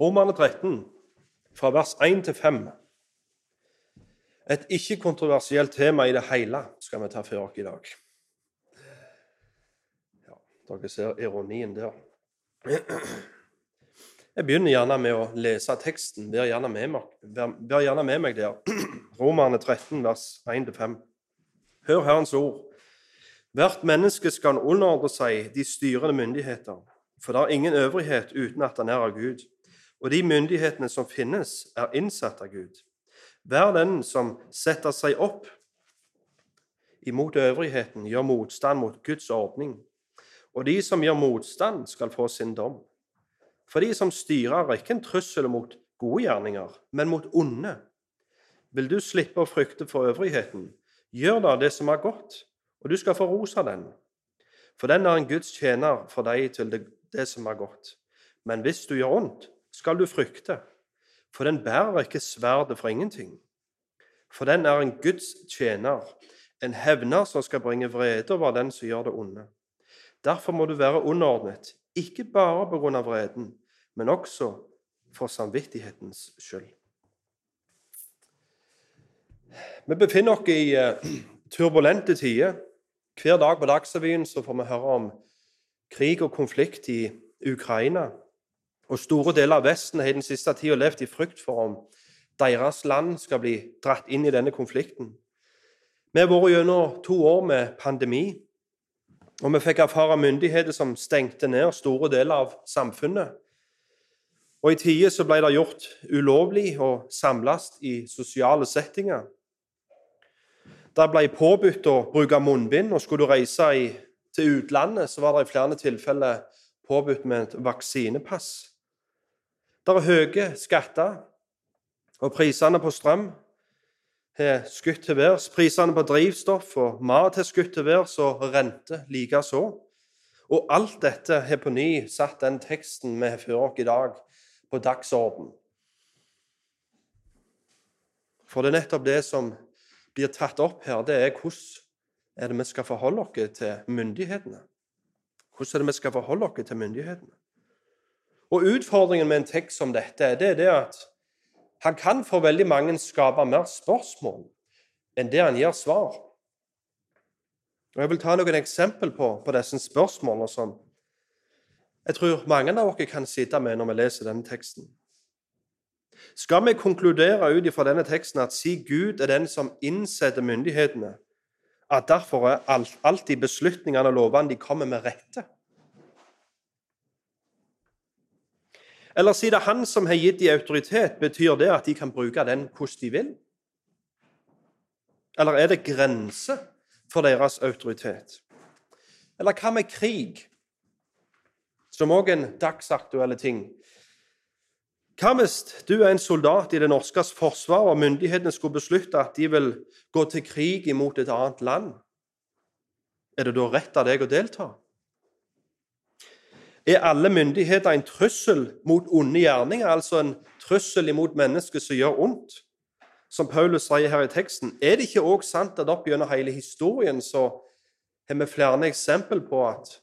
Romerne 13, fra vers 1 til 5. Et ikke-kontroversielt tema i det hele skal vi ta for oss i dag. Ja, dere ser ironien der. Jeg begynner gjerne med å lese teksten. Vær gjerne med meg, vær gjerne med meg der. Romerne 13, vers 1-5. Hør Herrens ord. Hvert menneske skal underordne seg de styrende myndigheter, for det er ingen øvrighet uten at han er av Gud. Og de myndighetene som finnes, er innsatt av Gud. Hver den som setter seg opp imot øvrigheten, gjør motstand mot Guds ordning. Og de som gjør motstand, skal få sin dom. For de som styrer, er ikke en trussel mot gode gjerninger, men mot onde. Vil du slippe å frykte for øvrigheten, gjør da det som er godt, og du skal få ros av den. For den er en Guds tjener for deg til det, det som er godt. Men hvis du gjør ondt, skal du frykte, for den bærer ikke sverdet for ingenting. For den er en Guds tjener, en hevner som skal bringe vrede over den som gjør det onde. Derfor må du være underordnet, ikke bare på grunn av vreden, men også for samvittighetens skyld. Vi befinner oss i eh, turbulente tider. Hver dag på Dagsrevyen får vi høre om krig og konflikt i Ukraina. Og Store deler av Vesten har i den siste tida levd i frykt for om deres land skal bli dratt inn i denne konflikten. Vi har vært gjennom to år med pandemi, og vi fikk erfare myndigheter som stengte ned store deler av samfunnet. Og I tider ble det gjort ulovlig å samles i sosiale settinger. Det ble påbudt å bruke munnbind, og skulle du reise til utlandet, så var det i flere tilfeller påbudt med et vaksinepass. Det er høye skatter, og prisene på strøm har skutt til værs. Prisene på drivstoff og mat har skutt til værs, og rente likeså. Og alt dette har på ny satt den teksten vi har før oss i dag, på dagsorden. For det er nettopp det som blir tatt opp her, det er hvordan er det vi skal forholde oss til myndighetene. Hvordan er det vi skal forholde oss til myndighetene? Og Utfordringen med en tekst som dette det er det at han kan for veldig mange skape mer spørsmål enn det han gir svar. Og Jeg vil ta noen eksempel på, på disse spørsmålene som jeg tror mange av dere kan sitte med når vi leser denne teksten. Skal vi konkludere ut fra denne teksten at si Gud er den som innsetter myndighetene, at derfor er alt, alltid beslutningene og lovene de kommer med rette? Eller si det han som har gitt dem autoritet, betyr det at de kan bruke den hvordan de vil? Eller er det grenser for deres autoritet? Eller hva med krig? som òg er en dagsaktuell ting. Hva hvis du er en soldat i det norske forsvaret, og myndighetene skulle beslutte at de vil gå til krig imot et annet land? Er det da rett av deg å delta? Er alle myndigheter en trussel mot onde gjerninger, altså en trussel imot mennesker som gjør ondt? Som Paulus sier her i teksten, er det ikke òg sant at opp gjennom hele historien så har vi flere eksempel på at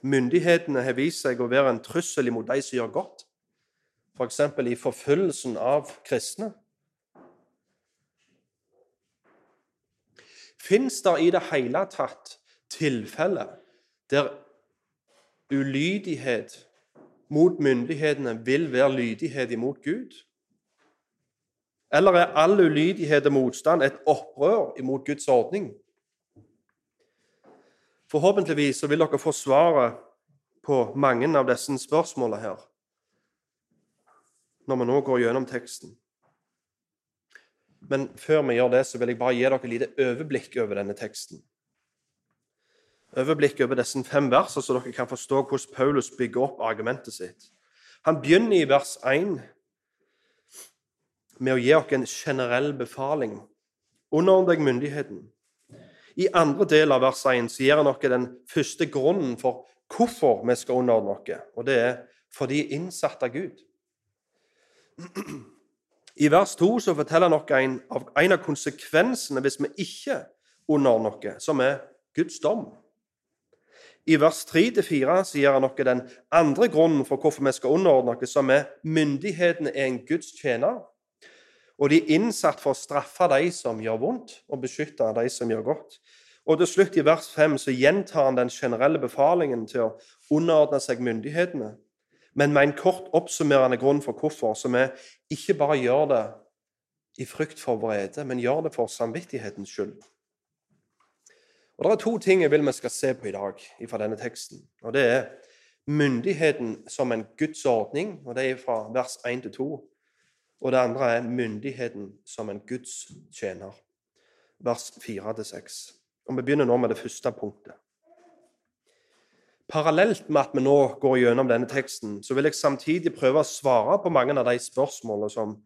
Myndighetene har vist seg å være en trussel imot de som gjør godt, f.eks. For i forfølgelsen av kristne. Fins det i det hele tatt tilfeller der ulydighet mot myndighetene vil være lydighet imot Gud? Eller er all ulydighet og motstand et opprør imot Guds ordning? Forhåpentligvis vil dere få svaret på mange av disse spørsmålene her når vi nå går gjennom teksten. Men før vi gjør det, så vil jeg bare gi dere et lite overblikk over denne teksten. Overblikk over disse fem versene, så dere kan forstå hvordan Paulus bygger opp argumentet sitt. Han begynner i vers 1 med å gi oss en generell befaling. Underordn deg myndigheten. I andre del av vers 1 så gir han oss den første grunnen for hvorfor vi skal underordne oss, og det er fordi innsatt av Gud. I vers 2 så forteller han oss en, en, av konsekvensene hvis vi ikke underordner oss, som er Guds dom. I vers 3-4 sier han noe den andre grunnen for hvorfor vi skal underordne oss, som er myndighetene er en Guds tjener. Og de er innsatt for å straffe de som gjør vondt, og beskytte de som gjør godt. Og til slutt, i vers 5, så gjentar han den generelle befalingen til å underordne seg myndighetene, men med en kort oppsummerende grunn for hvorfor, som er ikke bare gjør det i frykt for vrede, men gjør det for samvittighetens skyld. Og Det er to ting jeg vil vi skal se på i dag fra denne teksten. og Det er myndigheten som en Guds ordning, og det er fra vers 1 til 2. Og det andre er myndigheten som en Guds tjener, vers 4 til 6. Og Vi begynner nå med det første punktet. Parallelt med at vi nå går gjennom denne teksten, så vil jeg samtidig prøve å svare på mange av de spørsmålene som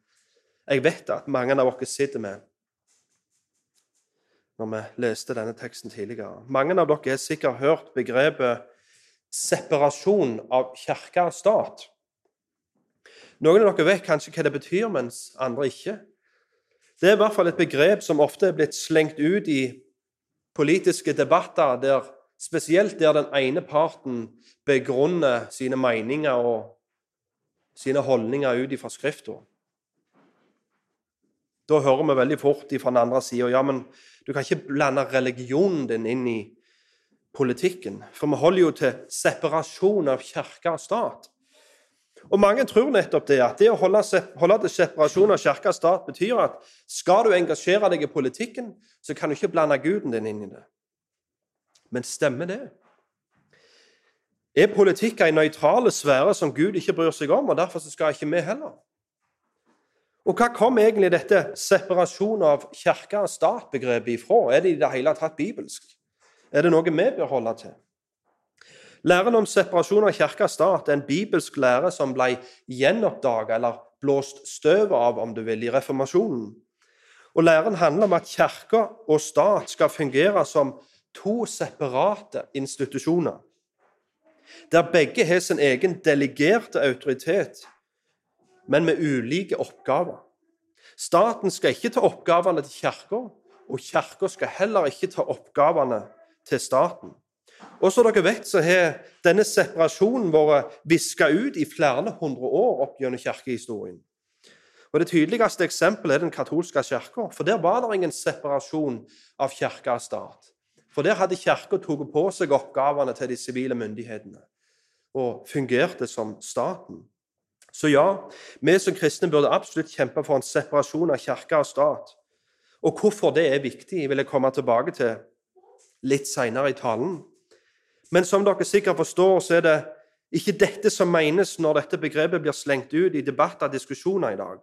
jeg vet at mange av dere sitter med når vi leste denne teksten tidligere. Mange av dere har sikkert hørt begrepet separasjon av kirke og stat. Noen av dere vet kanskje hva det betyr, mens andre ikke. Det er i hvert fall et begrep som ofte er blitt slengt ut i politiske debatter, der, spesielt der den ene parten begrunner sine meninger og sine holdninger ut ifra Skrifta. Da hører vi veldig fort fra den andre sida ja, men du kan ikke blande religionen din inn i politikken. For vi holder jo til separasjon av kirke og stat. Og Mange tror nettopp det, at det å holde, holde til separasjon av kirke og stat betyr at skal du engasjere deg i politikken, så kan du ikke blande guden din inn i det. Men stemmer det? Er politikk en nøytral sfære som Gud ikke bryr seg om, og derfor skal ikke vi heller? Og hva kom egentlig dette separasjon av kirke og stat-begrepet ifra? Er det i det hele tatt bibelsk? Er det noe vi bør holde til? Læren om separasjon av kirke og stat er en bibelsk lære som ble gjenoppdaga eller blåst støvet av, om du vil, i reformasjonen. Og Læren handler om at kirke og stat skal fungere som to separate institusjoner, der begge har sin egen delegerte autoritet men med ulike oppgaver. Staten skal ikke ta oppgavene til Kirka, og Kirka skal heller ikke ta oppgavene til staten. Og som dere vet, så har denne separasjonen vært viska ut i flere hundre år opp gjennom kirkehistorien. Og Det tydeligste eksempelet er den katolske kirka. For der var det ingen separasjon av kirke og stat. For der hadde kirka tatt på seg oppgavene til de sivile myndighetene og fungerte som staten. Så ja, vi som kristne burde absolutt kjempe for en separasjon av kirke og stat. Og hvorfor det er viktig, vil jeg komme tilbake til litt seinere i talen. Men som dere sikkert forstår, så er det ikke dette som menes når dette begrepet blir slengt ut i debatter og diskusjoner i dag.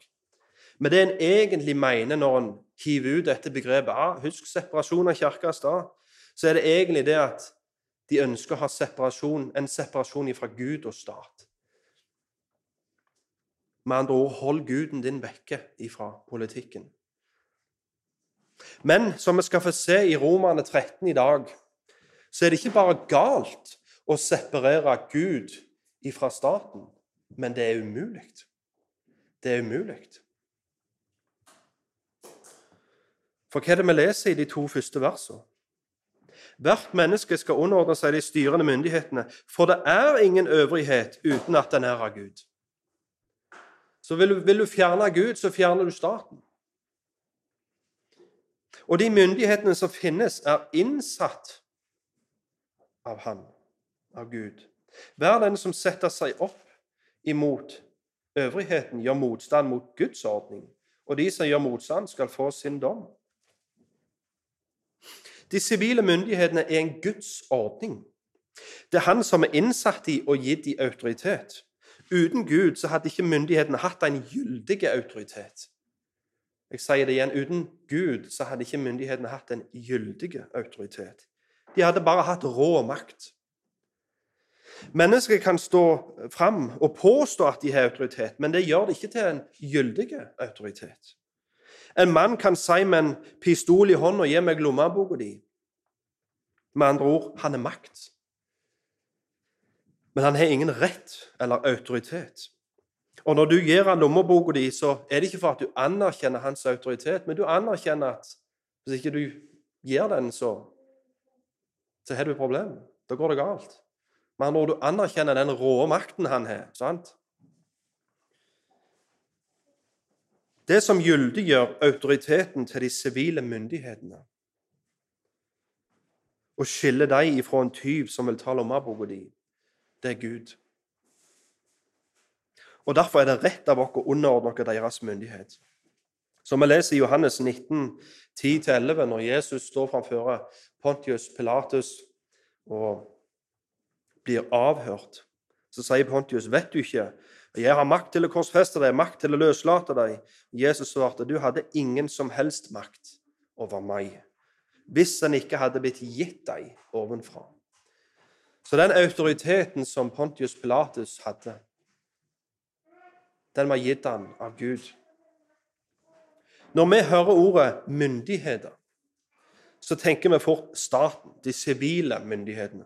Men det en egentlig mener når en hiver ut dette begrepet ah, Husk separasjon av kirke og stat. Så er det egentlig det at de ønsker å ha separasjon, en separasjon fra Gud og stat. Med andre ord, hold guden din vekke ifra politikken. Men som vi skal få se i Romane 13 i dag, så er det ikke bare galt å separere Gud ifra staten, men det er umulig. Det er umulig. For hva er det vi leser i de to første versene? Hvert menneske skal underordne seg de styrende myndighetene, for det er ingen øvrighet uten at den er av Gud. Så vil du, vil du fjerne Gud, så fjerner du staten. Og de myndighetene som finnes, er innsatt av Han, av Gud. Hver den som setter seg opp imot øvrigheten, gjør motstand mot Guds ordning. Og de som gjør motstand, skal få sin dom. De sivile myndighetene er en Guds ordning. Det er han som er innsatt i og gitt i autoritet. Uten Gud så hadde ikke myndighetene hatt en gyldig autoritet. Jeg sier det igjen, Uten Gud så hadde ikke myndighetene hatt en gyldig autoritet. De hadde bare hatt rå makt. Mennesker kan stå fram og påstå at de har autoritet, men det gjør det ikke til en gyldig autoritet. En mann kan si med en pistol i hånda 'Gi meg lommeboka di'. Med andre ord han er makt. Men han har ingen rett eller autoritet. Og når du gir han lommeboka di, så er det ikke for at du anerkjenner hans autoritet, men du anerkjenner at hvis ikke du gir den, så, så har du et problem. Da går det galt. Men når du anerkjenner den rå makten han har sant? Det som gyldiggjør autoriteten til de sivile myndighetene, og skiller dem ifra en tyv som vil ta lommeboka di, det er Gud. Og Derfor er det rett av oss å underordne oss deres myndighet. Som vi leser i Johannes 19, 10-11, når Jesus står framfor Pontius Pilatus og blir avhørt, så sier Pontius, 'Vet du ikke jeg har makt til å korsfeste deg, makt til å løslate deg.' Jesus svarte, 'Du hadde ingen som helst makt over meg, hvis en ikke hadde blitt gitt deg ovenfra.' Så den autoriteten som Pontius Pilatus hadde, den var gitt han av Gud. Når vi hører ordet myndigheter, så tenker vi fort staten, de sivile myndighetene.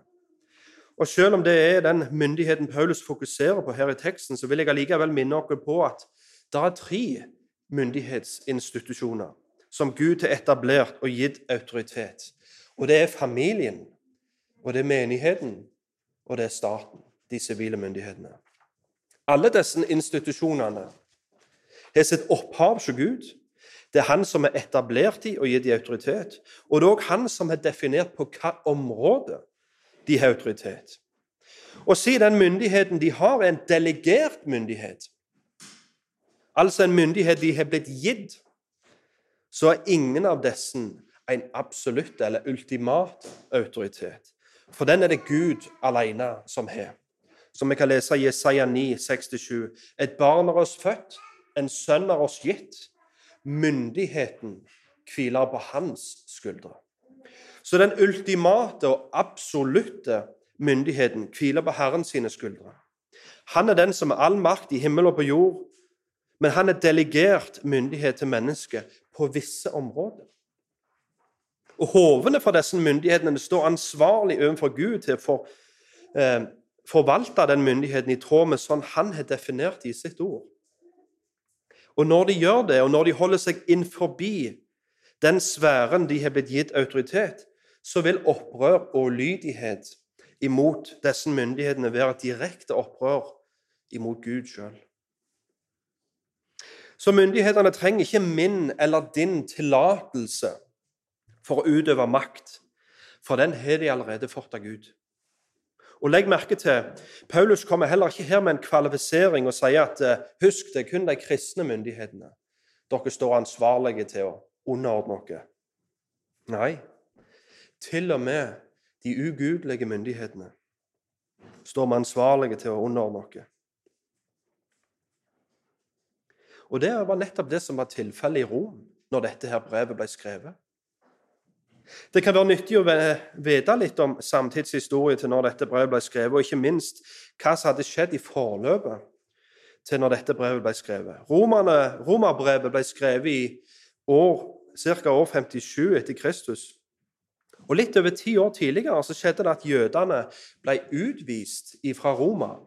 Og Selv om det er den myndigheten Paulus fokuserer på her i teksten, så vil jeg allikevel minne dere på at det er tre myndighetsinstitusjoner som Gud har etablert og gitt autoritet. Og det er familien, og det er menigheten, og det er staten, de sivile myndighetene. Alle disse institusjonene har sitt opphav hos Gud. Det er han som har etablert dem og gitt dem autoritet. Og det er òg han som har definert på hva område de har autoritet. Og si den myndigheten de har, er en delegert myndighet, altså en myndighet de har blitt gitt, så er ingen av disse en absolutt eller ultimat autoritet. For den er det Gud alene som har. Som vi kan lese i Jesaja 9, 6-7. Et barn er oss født, en sønn er oss gitt. Myndigheten hviler på hans skuldre. Så den ultimate og absolutte myndigheten hviler på Herren sine skuldre. Han er den som har all makt i himmel og på jord, men han er delegert myndighet til mennesket på visse områder. Og Hovene for disse myndighetene står ansvarlig overfor Gud til å for, eh, forvalte den myndigheten i tråd med sånn han har definert i sitt ord. Og når de gjør det, og når de holder seg inn forbi den sfæren de har blitt gitt autoritet, så vil opprør og lydighet imot disse myndighetene være et direkte opprør imot Gud sjøl. Så myndighetene trenger ikke min eller din tillatelse for å utøve makt, for den har de allerede fått av Gud. Og legg merke til, Paulus kommer heller ikke her med en kvalifisering og sier at eh, husk, det er kun de kristne myndighetene dere står ansvarlige til å underordne dere. Nei, til og med de ugudelige myndighetene står vi ansvarlige til å underordne oss. Og Det var nettopp det som var tilfellet i Rom når dette her brevet ble skrevet. Det kan være nyttig å vite litt om samtidshistorie til når dette brevet ble skrevet, og ikke minst hva som hadde skjedd i forløpet til når dette brevet ble skrevet. Romerne, romerbrevet ble skrevet i år, ca. år 57 etter Kristus. Og Litt over ti år tidligere så skjedde det at jødene ble utvist fra Roma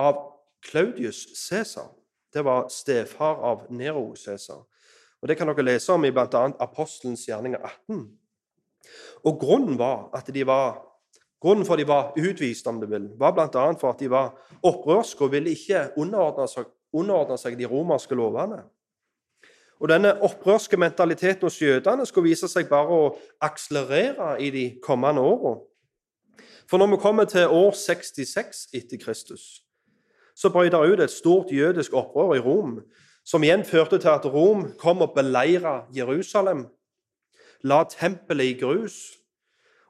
av Claudius Cæsar. Det var stefar av Nero Cæsar. Det kan dere lese om i bl.a. Apostelens gjerninger 18. Og Grunnen at var, grunnen for at de var utvist, om du vil, var bl.a. for at de var opprørske og ville ikke underordne seg, underordne seg de romerske lovene. Og Denne opprørske mentaliteten hos jødene skulle vise seg bare å akselerere i de kommende årene. For når vi kommer til år 66 etter Kristus, så brøt det ut et stort jødisk opprør i Rom, som igjen førte til at Rom kom og beleira Jerusalem, la tempelet i grus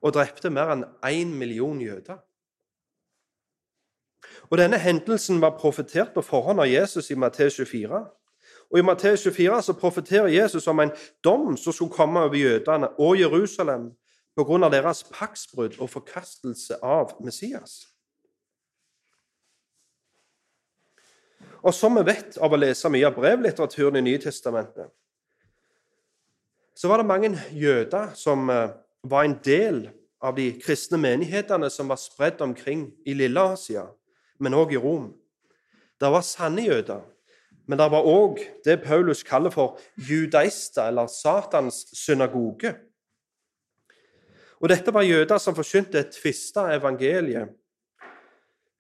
og drepte mer enn én million jøder. Og Denne hendelsen var profetert på forhånd av Jesus i Matteus 24. Og I Matteus 24 så profeterer Jesus om en dom som skulle komme over jødene og Jerusalem pga. deres paktsbrudd og forkastelse av Messias. Og som vi vet av å lese mye av brevlitteraturen i Nytestamentet, så var det mange jøder som eh, var en del av de kristne menighetene som var spredt omkring i Lille-Asia, men òg i Rom. Det var sanne jøder men det var òg det Paulus kaller for judaister, eller Satans synagoge. Og dette var jøder som forkynte et tvista evangelie,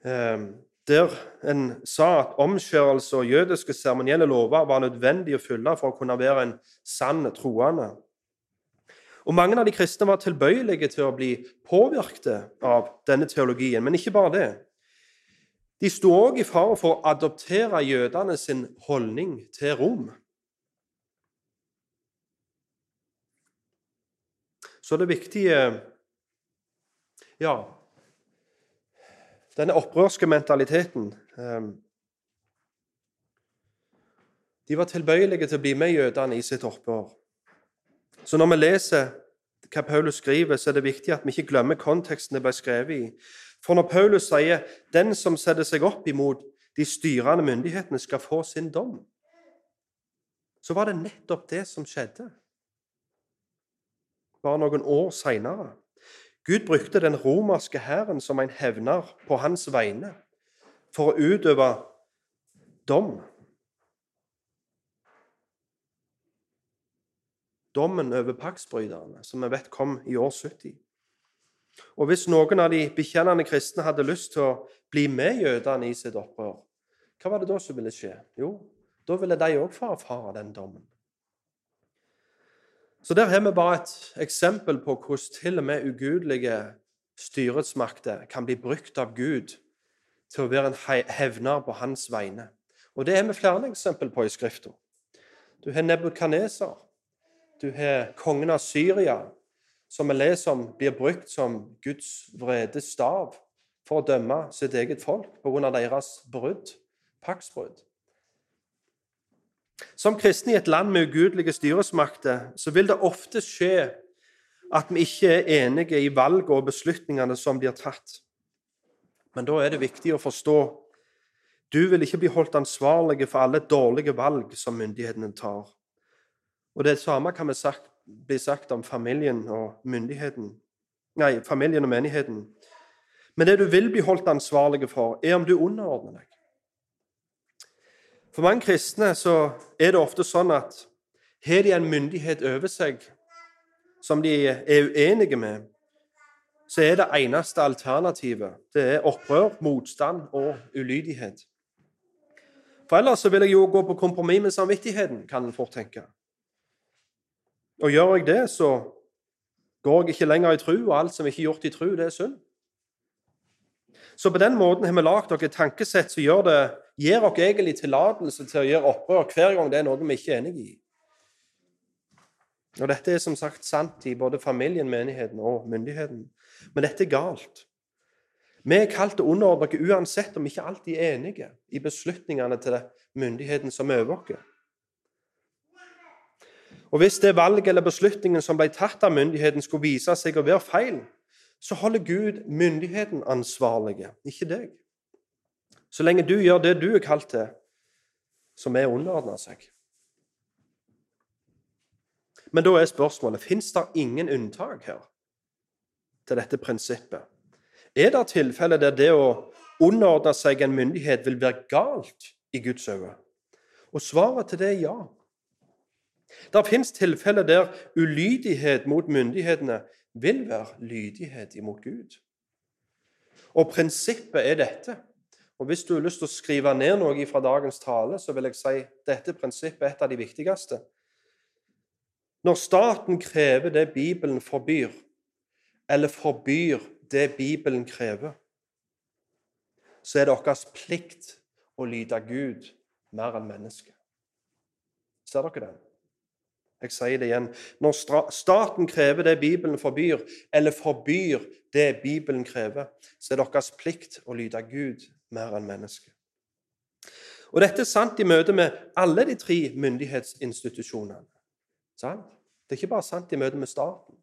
eh, der en sa at omskjørelse og jødiske seremonielle lover var nødvendig å fylle for å kunne være en sann troende. Og Mange av de kristne var tilbøyelige til å bli påvirket av denne teologien, men ikke bare det. De sto òg i fare for å adoptere jødene sin holdning til Rom. Så det viktige Ja, denne opprørske mentaliteten ehm, De var tilbøyelige til å bli med jødene i sitt opprør. Så når vi leser hva Paulus skriver, så er det viktig at vi ikke glemmer konteksten det ble skrevet i. For når Paulus sier 'den som setter seg opp imot de styrende myndighetene, skal få sin dom', så var det nettopp det som skjedde. Bare noen år seinere. Gud brukte den romerske hæren som en hevner på hans vegne for å utøve dom. dommen over paktsbryterne, som vi vet kom i år 70. Og hvis noen av de bekjennende kristne hadde lyst til å bli med jødene i sitt opprør, hva var det da som ville skje? Jo, da ville de òg få erfare den dommen. Så der har vi bare et eksempel på hvordan til og med ugudelige styresmakter kan bli brukt av Gud til å være en hevner på hans vegne. Og det er vi flere eksempel på i Skrifta. Du har Nebukadneser, du har kongen av Syria, som vi leser om blir brukt som Guds vrede stav for å dømme sitt eget folk pga. deres brudd, paktsbrudd. Som kristne i et land med ugudelige styresmakter så vil det ofte skje at vi ikke er enige i valgene og beslutningene som blir tatt. Men da er det viktig å forstå du vil ikke bli holdt ansvarlig for alle dårlige valg som myndighetene tar. Og det samme kan vi sagt, bli sagt om familien og myndigheten. Nei, familien og menigheten. Men det du vil bli holdt ansvarlig for, er om du underordner deg. For mange kristne så er det ofte sånn at har de en myndighet over seg som de er uenige med, så er det eneste alternativet det er opprør, motstand og ulydighet. For ellers så vil jeg jo gå på kompromiss med samvittigheten, kan en fort tenke. Og gjør jeg det, så går jeg ikke lenger i tru, og alt som ikke er gjort i tru, det er synd. Så på den måten har vi lagd dere et tankesett som gjør det, gir dere egentlig tillatelse til å gjøre opprør hver gang det er noe vi ikke er enig i. Og Dette er som sagt sant i både familien, menigheten og myndigheten. Men dette er galt. Vi er kalt til å underordne oss uansett om vi ikke alltid er enige i beslutningene til myndigheten som øver oss. Og Hvis det valget eller beslutningen som ble tatt av myndigheten, skulle vise seg å være feil, så holder Gud myndigheten ansvarlige, ikke deg. Så lenge du gjør det du er kalt til, som er underordna seg. Men da er spørsmålet fins det ingen unntak her til dette prinsippet. Er det tilfeller der det å underordne seg en myndighet vil være galt i Guds øyne? Og svaret til det er ja. Det fins tilfeller der ulydighet mot myndighetene vil være lydighet imot Gud. Og prinsippet er dette. Og Hvis du har lyst til å skrive ned noe fra dagens tale, så vil jeg si dette prinsippet er et av de viktigste. Når staten krever det Bibelen forbyr, eller forbyr det Bibelen krever, så er det vår plikt å lyde Gud mer enn mennesket. Ser dere den? Jeg sier det igjen. Når staten krever det Bibelen forbyr, eller forbyr det Bibelen krever, så er det deres plikt å lyde Gud mer enn mennesket. Og Dette er sant i møte med alle de tre myndighetsinstitusjonene. Sant? Det er ikke bare sant i møte med staten.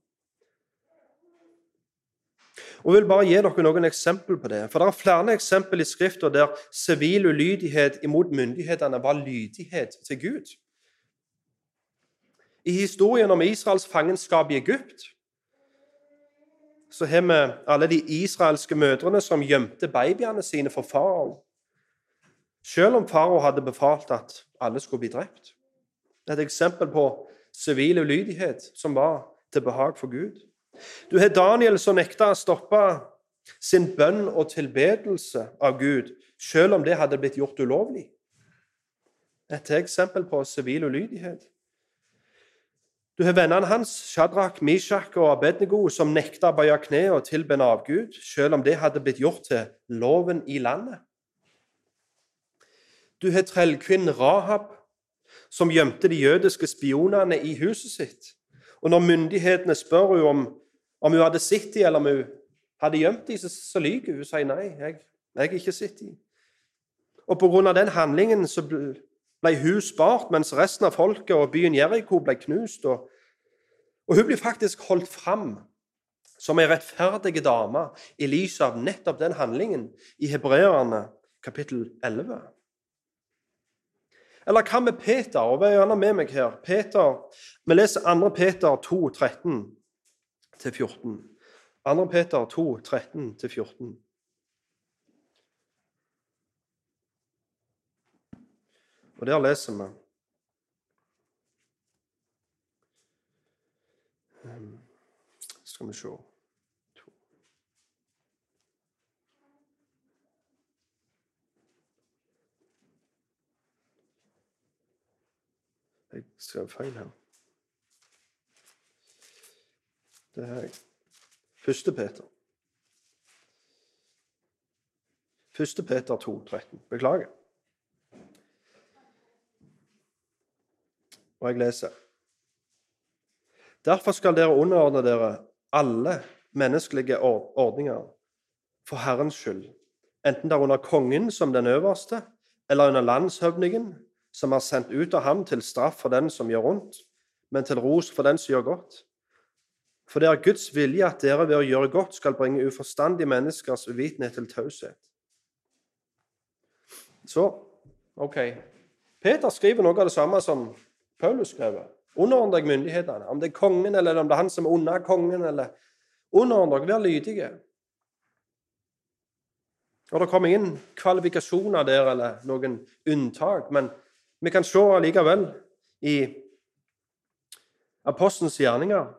Og Jeg vil bare gi dere noen eksempel på det. For Det er flere eksempel i Skriften der sivil ulydighet imot myndighetene var lydighet til Gud. I historien om Israels fangenskap i Egypt så har vi alle de israelske mødrene som gjemte babyene sine for farao, selv om farao hadde befalt at alle skulle bli drept. Et eksempel på sivil ulydighet som var til behag for Gud. Du har Daniel som nekta å stoppe sin bønn og tilbedelse av Gud, selv om det hadde blitt gjort ulovlig. Et eksempel på sivil ulydighet. Du har vennene hans, Shadrach, Mishak og Abednego, som nekta å bøye kne og tilbe en avgud, selv om det hadde blitt gjort til loven i landet. Du har trellkvinnen Rahab, som gjemte de jødiske spionene i huset sitt. Og når myndighetene spør henne om, om hun hadde sett dem, eller om hun hadde gjemt dem, så, så lyver hun. og sier nei, jeg, har ikke sett dem. Og av den handlingen så ble hun spart, mens resten av folket og byen Jeriko ble knust. Og, og hun blir faktisk holdt fram som ei rettferdig dame i lys av nettopp den handlingen i Hebreerne kapittel 11. Eller hva med Peter? Og Vær gjerne med meg her. Peter, Vi leser 2. Peter 2, 13-14. 2. Peter 2, 13-14. Og der leser vi Skal vi se Jeg skrev feil her. Det er Første Peter. Første Peter 2, 13. Beklager. Og jeg leser. Derfor skal dere underordne dere alle menneskelige ordninger for Herrens skyld, enten det er under kongen som den øverste, eller under landshøvdingen, som er sendt ut av ham til straff for den som gjør ondt, men til ros for den som gjør godt. For det er Guds vilje at dere ved å gjøre godt skal bringe uforstandige menneskers uvitenhet til taushet. Så OK. Peter skriver noe av det samme som Paulus skrev. Underordn deg myndighetene. Om det er kongen, eller om det er han som er under kongen. eller Underordn dere, vær lydige. Og Det kommer ingen kvalifikasjoner der eller noen unntak. Men vi kan se allikevel i apostelens gjerninger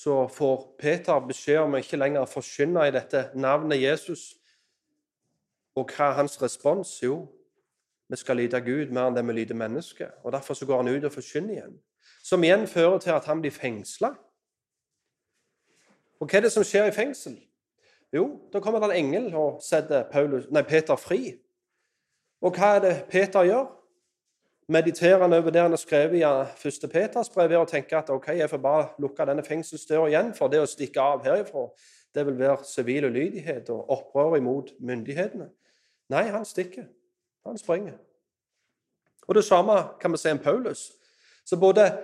så får Peter beskjed om å ikke lenger forkynne i dette navnet Jesus. Og hva er hans respons? Jo, vi skal lyde Gud mer enn det vi lyder mennesker. Og Derfor så går han ut og forkynner igjen. Som igjen fører til at han blir fengsla. Og hva er det som skjer i fengsel? Jo, da kommer det en engel og setter Paulus, nei, Peter fri. Og hva er det Peter gjør? Mediterer han over det han har skrevet i første Peters brev, og tenker at ok, jeg får bare lukke denne fengselsdøra igjen, for det å stikke av herifra, det vil være sivil ulydighet og opprør imot myndighetene. Nei, han stikker. Han springer. Og Det samme kan vi se om Paulus. Så både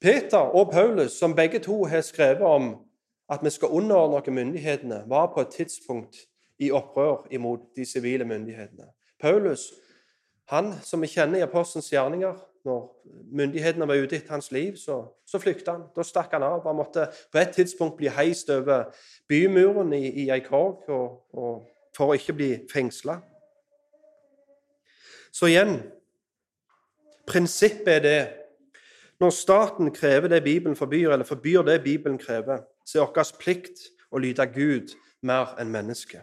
Peter og Paulus, som begge to har skrevet om at vi skal underordne myndighetene, var på et tidspunkt i opprør imot de sivile myndighetene. Paulus han som vi kjenner i apostelens gjerninger, når myndighetene var ute etter hans liv, så, så flykta han. Da stakk han av. Han måtte på et tidspunkt bli heist over bymuren i, i ei korg for å ikke bli fengsla. Så igjen Prinsippet er det når staten krever det Bibelen forbyr, eller forbyr det Bibelen krever, så er vår plikt å lyde Gud mer enn mennesket.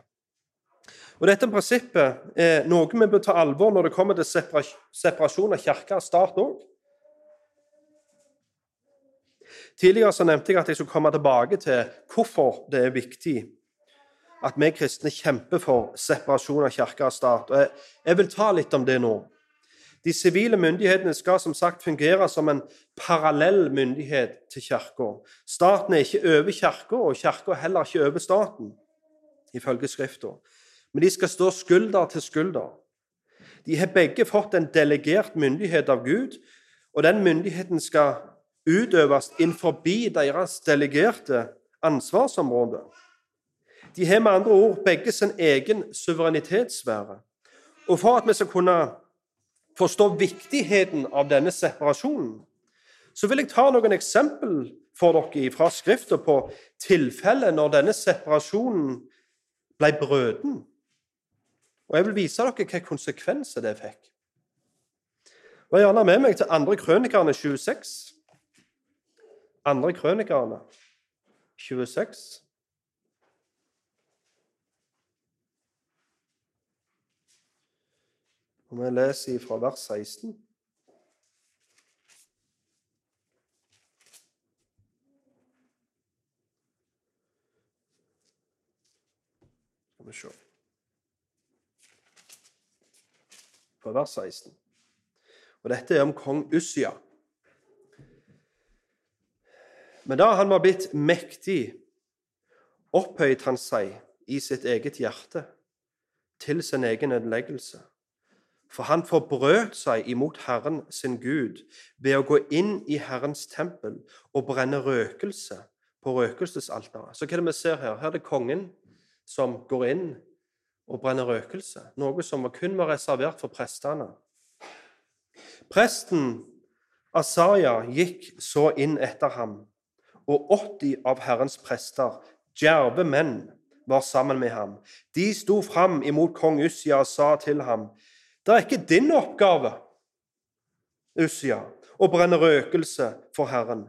Og Dette prinsippet er noe vi bør ta alvor når det kommer til separasjon av kirke og stat òg. Tidligere så nevnte jeg at jeg skulle komme tilbake til hvorfor det er viktig at vi kristne kjemper for separasjon av kirke og stat. Og jeg, jeg vil ta litt om det nå. De sivile myndighetene skal som sagt fungere som en parallell myndighet til Kirka. Staten er ikke over Kirka, og Kirka er heller ikke over staten, ifølge Skrifta men de skal stå skulder til skulder. De har begge fått en delegert myndighet av Gud, og den myndigheten skal utøves innenfor deres delegerte ansvarsområde. De har med andre ord begge sin egen suverenitetssfære. Og for at vi skal kunne forstå viktigheten av denne separasjonen, så vil jeg ta noen eksempel for dere fra Skrifta på tilfellet når denne separasjonen ble brøden. Og jeg vil vise dere hvilke konsekvenser det fikk. Vær gjerne med meg til andre krønikerne 26. Andre krønikerne 26. Og vi leser fra vers 16. Skal vi se Fra vers 16. Og dette er om kong Ussia. Men da han var blitt mektig, opphøyet han seg i sitt eget hjerte til sin egen ødeleggelse. For han forbrøt seg imot Herren sin Gud ved å gå inn i Herrens tempel og brenne røkelse på røkelsesalteret. Så hva er det vi ser her? Her er det kongen som går inn og brenner røkelse, noe som kun var reservert for prestene. Presten Asaria gikk så inn etter ham og 80 av Herrens prester, djerve menn, var sammen med ham. De sto fram imot kong Ussia og sa til ham, det er ikke din oppgave, Ussia, å brenne røkelse for Herren.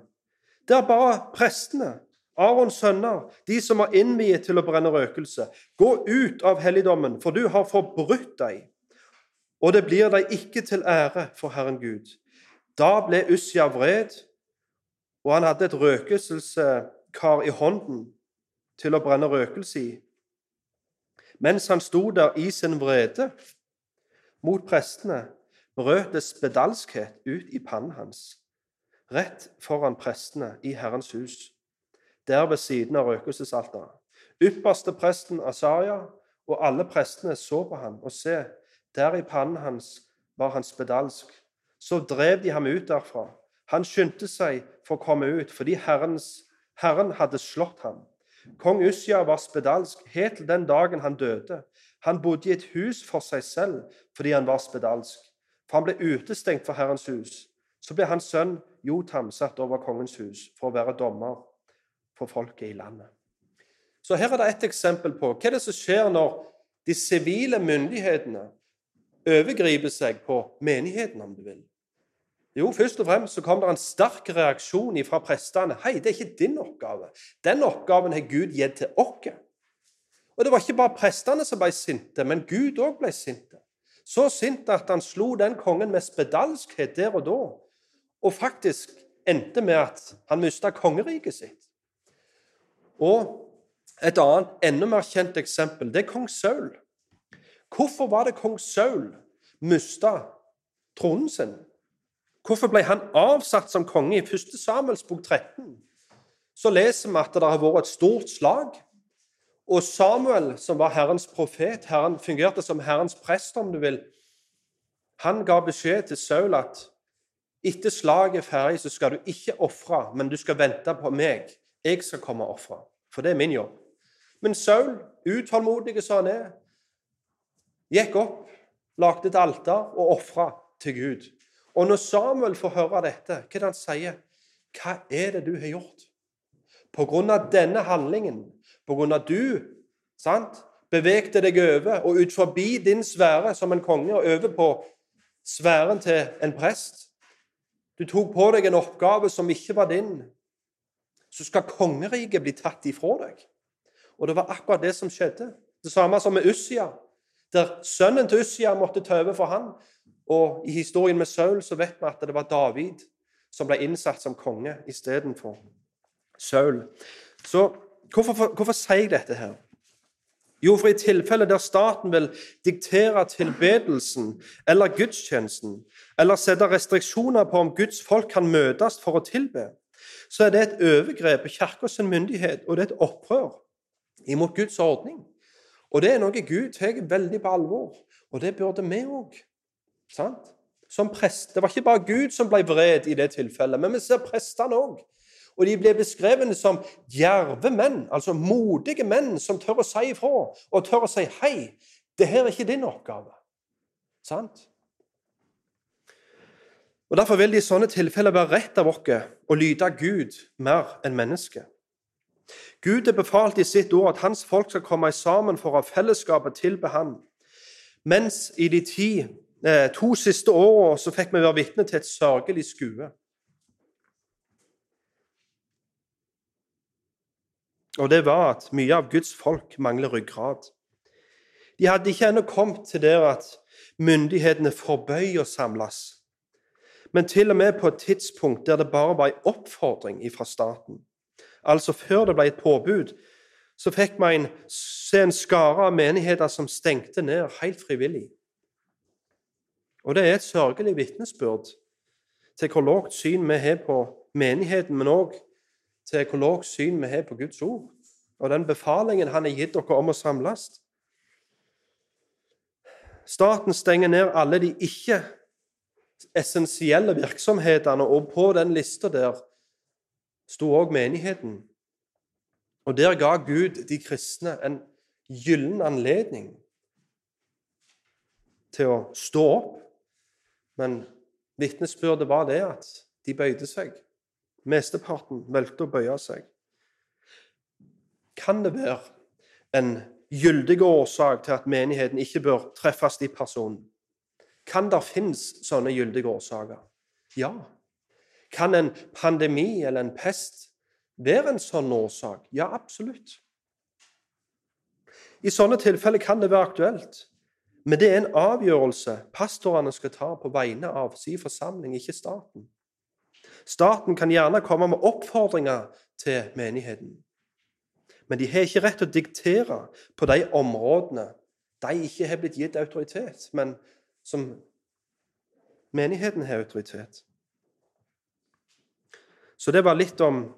Det er bare prestene, Arons sønner, de som er innviet til å brenne røkelse. Gå ut av helligdommen, for du har forbrutt deg, og det blir deg ikke til ære for Herren Gud. Da ble Ussia vred og han hadde et røkelseskar i hånden til å brenne røkelse i. Mens han sto der i sin vrede mot prestene, brøt det spedalskhet ut i pannen hans, rett foran prestene i Herrens hus, der ved siden av røkelsesalteret. Ypperste presten Asaria og alle prestene så på ham, og se, der i pannen hans var han spedalsk. Så drev de ham ut derfra han skyndte seg for å komme ut fordi Herrens, Herren hadde slått ham. Kong Usja var spedalsk helt til den dagen han døde. Han bodde i et hus for seg selv fordi han var spedalsk. For han ble utestengt fra Herrens hus. Så ble hans sønn Jotam satt over kongens hus for å være dommer for folket i landet. Så her er det et eksempel på hva det som skjer når de sivile myndighetene overgriper seg på menigheten, om du vil. Jo, først og fremst så kom det en sterk reaksjon fra prestene. Hei, det er ikke din oppgave. Den oppgaven har Gud gitt til oss. Og det var ikke bare prestene som ble sinte, men Gud òg ble sinte. Så sint at han slo den kongen med spedalskhet der og da, og faktisk endte med at han mista kongeriket sitt. Og et annet, enda mer kjent eksempel, det er kong Saul. Hvorfor var det kong Saul mista tronen sin? Hvorfor ble han avsatt som konge? I 1. Samuels bok 13 så leser vi at det har vært et stort slag. Og Samuel, som var Herrens profet, Herren fungerte som Herrens prest, om du vil, han ga beskjed til Saul at etter slaget er ferdig, så skal du ikke ofre, men du skal vente på meg. Jeg skal komme og ofre, for det er min jobb. Men Saul, utålmodig som han er, gikk opp, lagde et alter og ofra til Gud. Og når Samuel får høre dette, hva er det han sier? Hva er det du har gjort? På grunn av denne handlingen, på grunn av du sant, bevegte deg over og ut forbi din sfære som en konge og over på sfæren til en prest Du tok på deg en oppgave som ikke var din. Så skal kongeriket bli tatt ifra deg. Og det var akkurat det som skjedde. Det samme som med Ussia, der sønnen til Ussia måtte ta over for han. Og i historien med Saul så vet vi at det var David som ble innsatt som konge istedenfor Saul. Så hvorfor, hvorfor sier jeg dette her? Jo, for i tilfelle der staten vil diktere tilbedelsen eller gudstjenesten, eller sette restriksjoner på om Guds folk kan møtes for å tilbe, så er det et overgrep på Kirkens myndighet, og det er et opprør imot Guds ordning. Og det er noe Gud tar veldig på alvor, og det burde vi òg. Som prest. Det var ikke bare Gud som ble vred i det tilfellet, men vi ser prestene òg. Og de ble beskrevet som djerve menn, altså modige menn som tør å si ifra og tør å si 'hei, det her er ikke din oppgave'. Sant? Og Derfor vil det i sånne tilfeller være rett av oss å lyde Gud mer enn mennesket. Gud har befalt i sitt ord at hans folk skal komme sammen for å ha fellesskapet tilbe ham. Mens i de ti eh, to siste åra så fikk vi være vitne til et sørgelig skue. Og det var at mye av Guds folk mangler ryggrad. De hadde ikke ennå kommet til der at myndighetene forbøy å samles, men til og med på et tidspunkt der det bare var en oppfordring fra staten. Altså før det ble et påbud, så fikk en, se en skare av menigheter som stengte ned helt frivillig. Og det er et sørgelig vitnesbyrd til hvor lavt syn vi har på menigheten, men òg til hvor lavt syn vi har på Guds ord, og den befalingen han har gitt dere om å samles. Staten stenger ned alle de ikke-essensielle virksomhetene, og på den lista der sto òg menigheten. Og der ga Gud de kristne en gyllen anledning til å stå opp. Men vitnesbyrdet var det at de bøyde seg. Mesteparten valgte å bøye seg. Kan det være en gyldig årsak til at menigheten ikke bør treffes i person? Kan det finnes sånne gyldige årsaker? Ja. Kan en pandemi eller en pest være en sånn årsak? Ja, absolutt. I sånne tilfeller kan det være aktuelt. Men det er en avgjørelse pastorene skal ta på vegne av sin forsamling, ikke staten. Staten kan gjerne komme med oppfordringer til menigheten. Men de har ikke rett til å diktere på de områdene de ikke har blitt gitt autoritet, men som menigheten har autoritet. Så det var litt om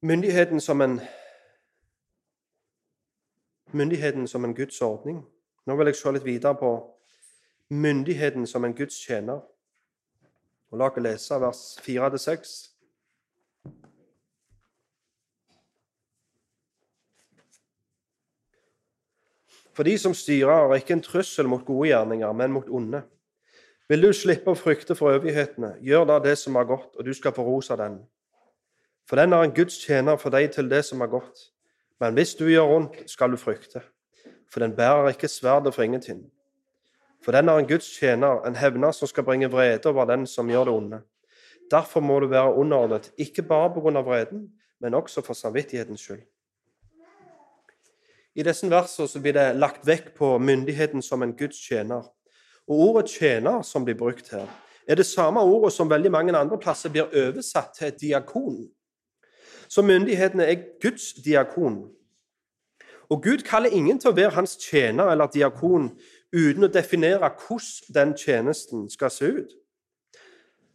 myndigheten som en myndigheten som en Guds ordning. Nå vil jeg se litt videre på myndigheten som en Guds tjener. Og La oss lese vers 4-6. For de som styrer, er ikke en trussel mot gode gjerninger, men mot onde. Vil du slippe å frykte for øvighetene, gjør da det som er godt, og du skal få ros av den. For den er en Guds tjener for deg til det som er godt. Men hvis du gjør ondt, skal du frykte, for den bærer ikke sverdet for ingenting. For den er en Guds tjener, en hevner som skal bringe vrede over den som gjør det onde. Derfor må du være underordnet, ikke bare av vreden, men også for samvittighetens skyld. I disse versene blir det lagt vekk på myndigheten som en Guds tjener. Og Ordet 'tjener' som blir brukt her, er det samme ordet som veldig mange andre plasser blir oversatt til 'diakon'. Så myndighetene er Guds diakon. Og Gud kaller ingen til å være hans tjener eller diakon uten å definere hvordan den tjenesten skal se ut.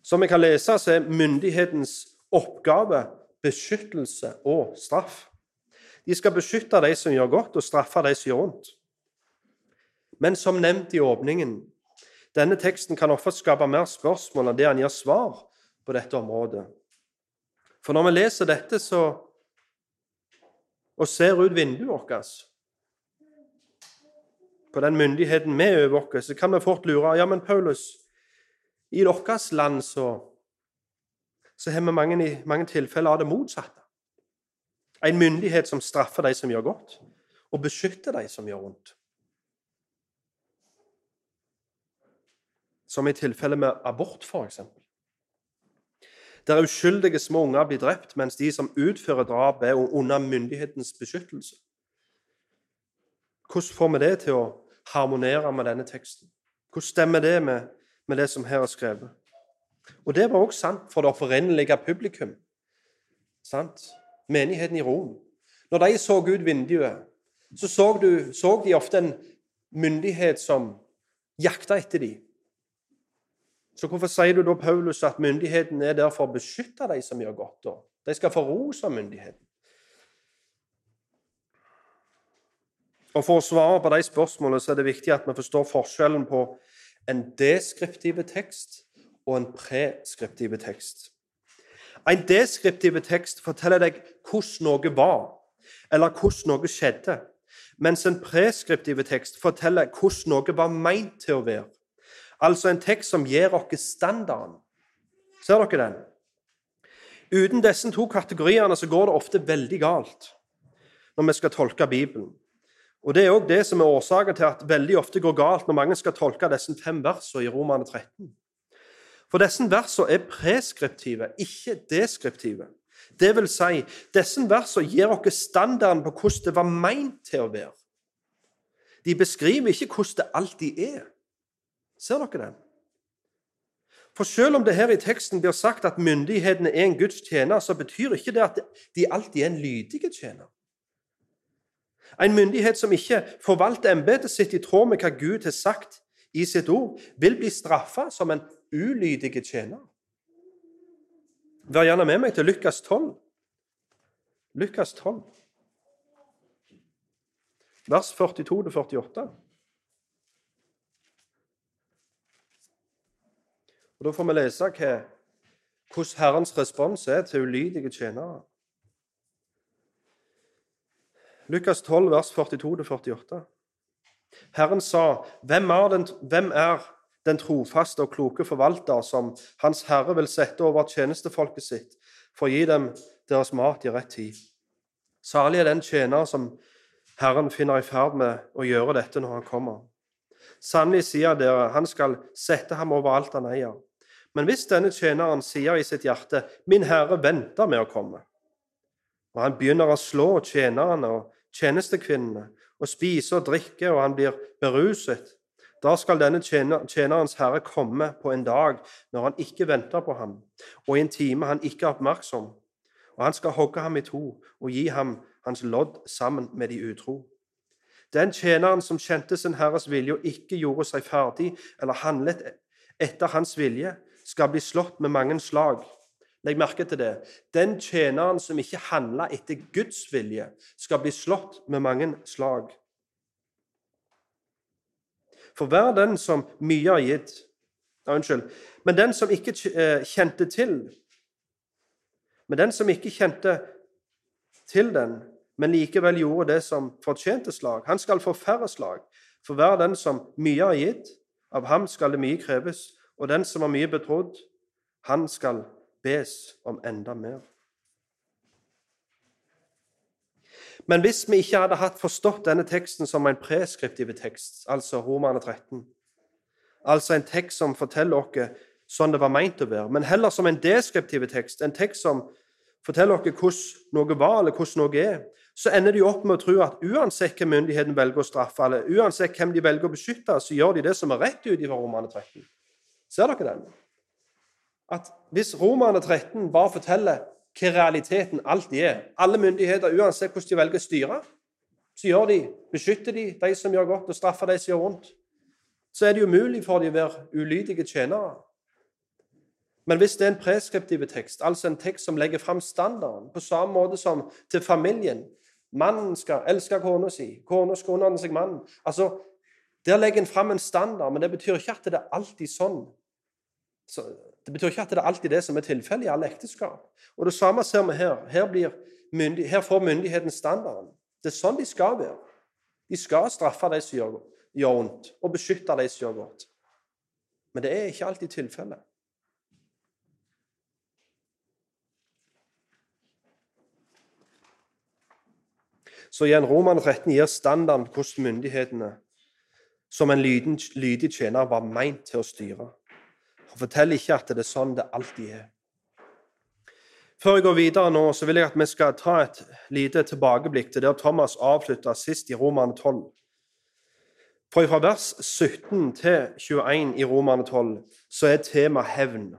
Som vi kan lese, så er myndighetens oppgave beskyttelse og straff. De skal beskytte de som gjør godt, og straffe de som gjør vondt. Men som nevnt i åpningen, denne teksten kan ofte skape mer spørsmål enn det han gir svar på dette området. For når vi leser dette så, og ser ut vinduet vårt, på den myndigheten vi øver oss, så kan vi fort lure ja, men Paulus, i deres land så, så har vi mange, i mange tilfeller av det motsatte. En myndighet som straffer de som gjør godt, og beskytter de som gjør vondt. Som i tilfellet med abort, f.eks. Der uskyldige små unger blir drept, mens de som utfører drap, er under myndighetens beskyttelse. Hvordan får vi det til å harmonere med denne teksten? Hvordan stemmer det med, med det som her er skrevet? Og det var også sant for det opprinnelige publikum. Sant? Menigheten i Rom. Når de så ut vinduet, så så, du, så de ofte en myndighet som jakta etter dem. Så hvorfor sier du da, Paulus, at myndigheten er der for å beskytte de som gjør godt? da? De skal få ros av myndigheten. Og For å svare på de spørsmålene så er det viktig at vi forstår forskjellen på en deskriptiv tekst og en preskriptiv tekst. En deskriptiv tekst forteller deg hvordan noe var, eller hvordan noe skjedde, mens en preskriptiv tekst forteller hvordan noe var meint til å være. Altså en tekst som gir oss standarden. Ser dere den? Uten disse to kategoriene så går det ofte veldig galt når vi skal tolke Bibelen. Og Det er òg det som er årsaken til at veldig ofte går galt når mange skal tolke disse fem versene i Romane 13. For disse versene er preskriptive, ikke deskriptive. Det vil si, disse versene gir oss standarden på hvordan det var meint til å være. De beskriver ikke hvordan det alltid er. Ser dere den? For selv om det her i teksten blir sagt at myndighetene er en Guds tjener, så betyr ikke det at de alltid er en lydige tjener. En myndighet som ikke forvalter embetet sitt i tråd med hva Gud har sagt i sitt ord, vil bli straffa som en ulydig tjener. Vær gjerne med meg til Lukas 12. Lukas 12, vers 42-48. Og Da får vi lese hva, hvordan Herrens respons er til ulydige tjenere. Lukas 12, vers 42-48. Herren sa, hvem er, den, hvem er den trofaste og kloke forvalter som Hans Herre vil sette over tjenestefolket sitt for å gi dem deres mat i rett tid? Salig er den tjener som Herren finner i ferd med å gjøre dette når han kommer. Sannelig sier dere, han skal sette ham over alt han eier. Men hvis denne tjeneren sier i sitt hjerte, 'Min Herre venter med å komme', og han begynner å slå tjenerne og tjenestekvinnene og spiser og drikker, og han blir beruset, da skal denne tjenerens herre komme på en dag når han ikke venter på ham, og i en time han ikke er oppmerksom, og han skal hogge ham i to og gi ham hans lodd sammen med de utro. Den tjeneren som kjente sin herres vilje og ikke gjorde seg ferdig eller handlet etter hans vilje, skal bli slått med mange slag. Legg merke til det. Den tjeneren som ikke handler etter Guds vilje, skal bli slått med mange slag. For hver den som mye har gitt Unnskyld. Men den som ikke eh, kjente til Men den som ikke kjente til den, men likevel gjorde det som fortjente slag, han skal få færre slag. For hver den som mye har gitt, av ham skal det mye kreves, og den som har mye betrodd, han skal bes om enda mer. Men hvis vi ikke hadde hatt forstått denne teksten som en preskriptiv tekst, altså Romerne 13, altså en tekst som forteller oss sånn det var meint å være, men heller som en deskriptiv tekst, en tekst som forteller oss hvordan noe var, eller hvordan noe er, så ender de opp med å tro at uansett hvem myndigheten velger å straffe, eller uansett hvem de velger å beskytte, så gjør de det som er rett ut fra Romane 13. Ser dere den? At hvis Romerne 13 bare forteller hva realiteten alltid er Alle myndigheter, uansett hvordan de velger å styre, så gjør de, beskytter de de som gjør godt, og straffer de som gjør vondt. Så er det umulig for de å være ulydige tjenere. Men hvis det er en preskriptiv tekst, altså en tekst som legger fram standarden, på samme måte som til familien Mannen skal elske kona si, kona skal underordne seg mannen. Altså, Der legger en fram en standard, men det betyr ikke at det er alltid sånn så det betyr ikke at det er alltid det som er tilfellet i alle ekteskap. Og Det samme ser vi her. Her, myndig, her, får myndigheten standarden. Det er sånn de skal være. De skal straffe de som gjør, gjør vondt, og beskytte de som gjør godt. Men det er ikke alltid tilfellet. Så igjen, Roman 13 gir standarden hvordan myndighetene som en lydig tjener var meint til å styre. Og forteller ikke at det er sånn det alltid er. Før jeg går videre nå, så vil jeg at vi skal ta et lite tilbakeblikk til der Thomas avslutta sist i Romane 12. For fra vers 17 til 21 i Romane 12 så er tema hevn.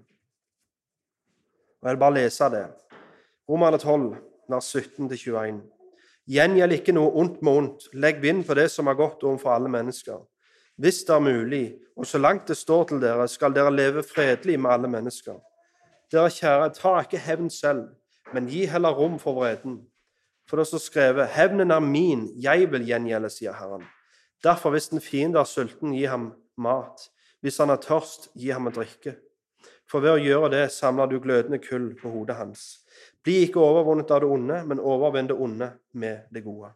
Og Jeg vil bare lese det. Romane 12, vers 17 til 21. Gjengjeld ikke noe ondt med ondt. Legg vind på det som er godt overfor alle mennesker hvis det er mulig, og så langt det står til dere, skal dere leve fredelig med alle mennesker. Dere kjære, ta ikke hevn selv, men gi heller rom for vreden. For det står skrevet, hevnen er min, jeg vil gjengjelde, sier Herren. Derfor, hvis en fiende er sulten, gi ham mat. Hvis han er tørst, gi ham å drikke. For ved å gjøre det samler du glødende kull på hodet hans. Bli ikke overvunnet av det onde, men overvinn det onde med det gode.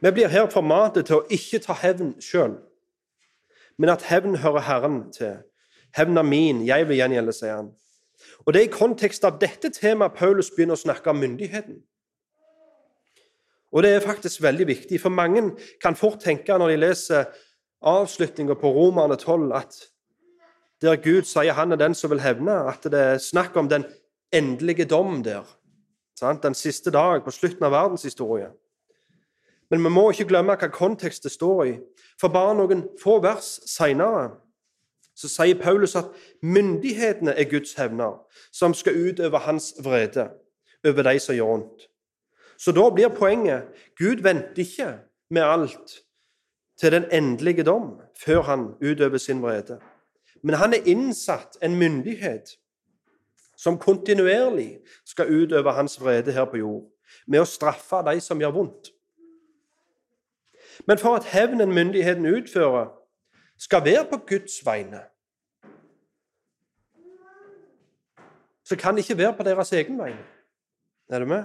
Vi blir her formatet til å ikke ta hevn sjøl, men at hevn hører Herren til. Hevn er min, jeg vil gjengjelde, sier han. Og Det er i kontekst av dette temaet Paulus begynner å snakke om myndigheten. Og det er faktisk veldig viktig, for mange kan fort tenke når de leser avslutninga på Romerne 12, at der Gud sier han er den som vil hevne, at det er snakk om den endelige dom der. Sant? Den siste dag på slutten av verdenshistorien. Men vi må ikke glemme hva kontekst det står i. For bare noen få vers seinere så sier Paulus at myndighetene er Guds hevner, som skal utøve hans vrede over de som gjør vondt. Så da blir poenget Gud venter ikke med alt til den endelige dom før han utøver sin vrede. Men han er innsatt en myndighet som kontinuerlig skal utøve hans vrede her på jord, med å straffe de som gjør vondt. Men for at hevnen myndigheten utfører, skal være på Guds vegne, så kan det ikke være på deres egen vegne. Er du med?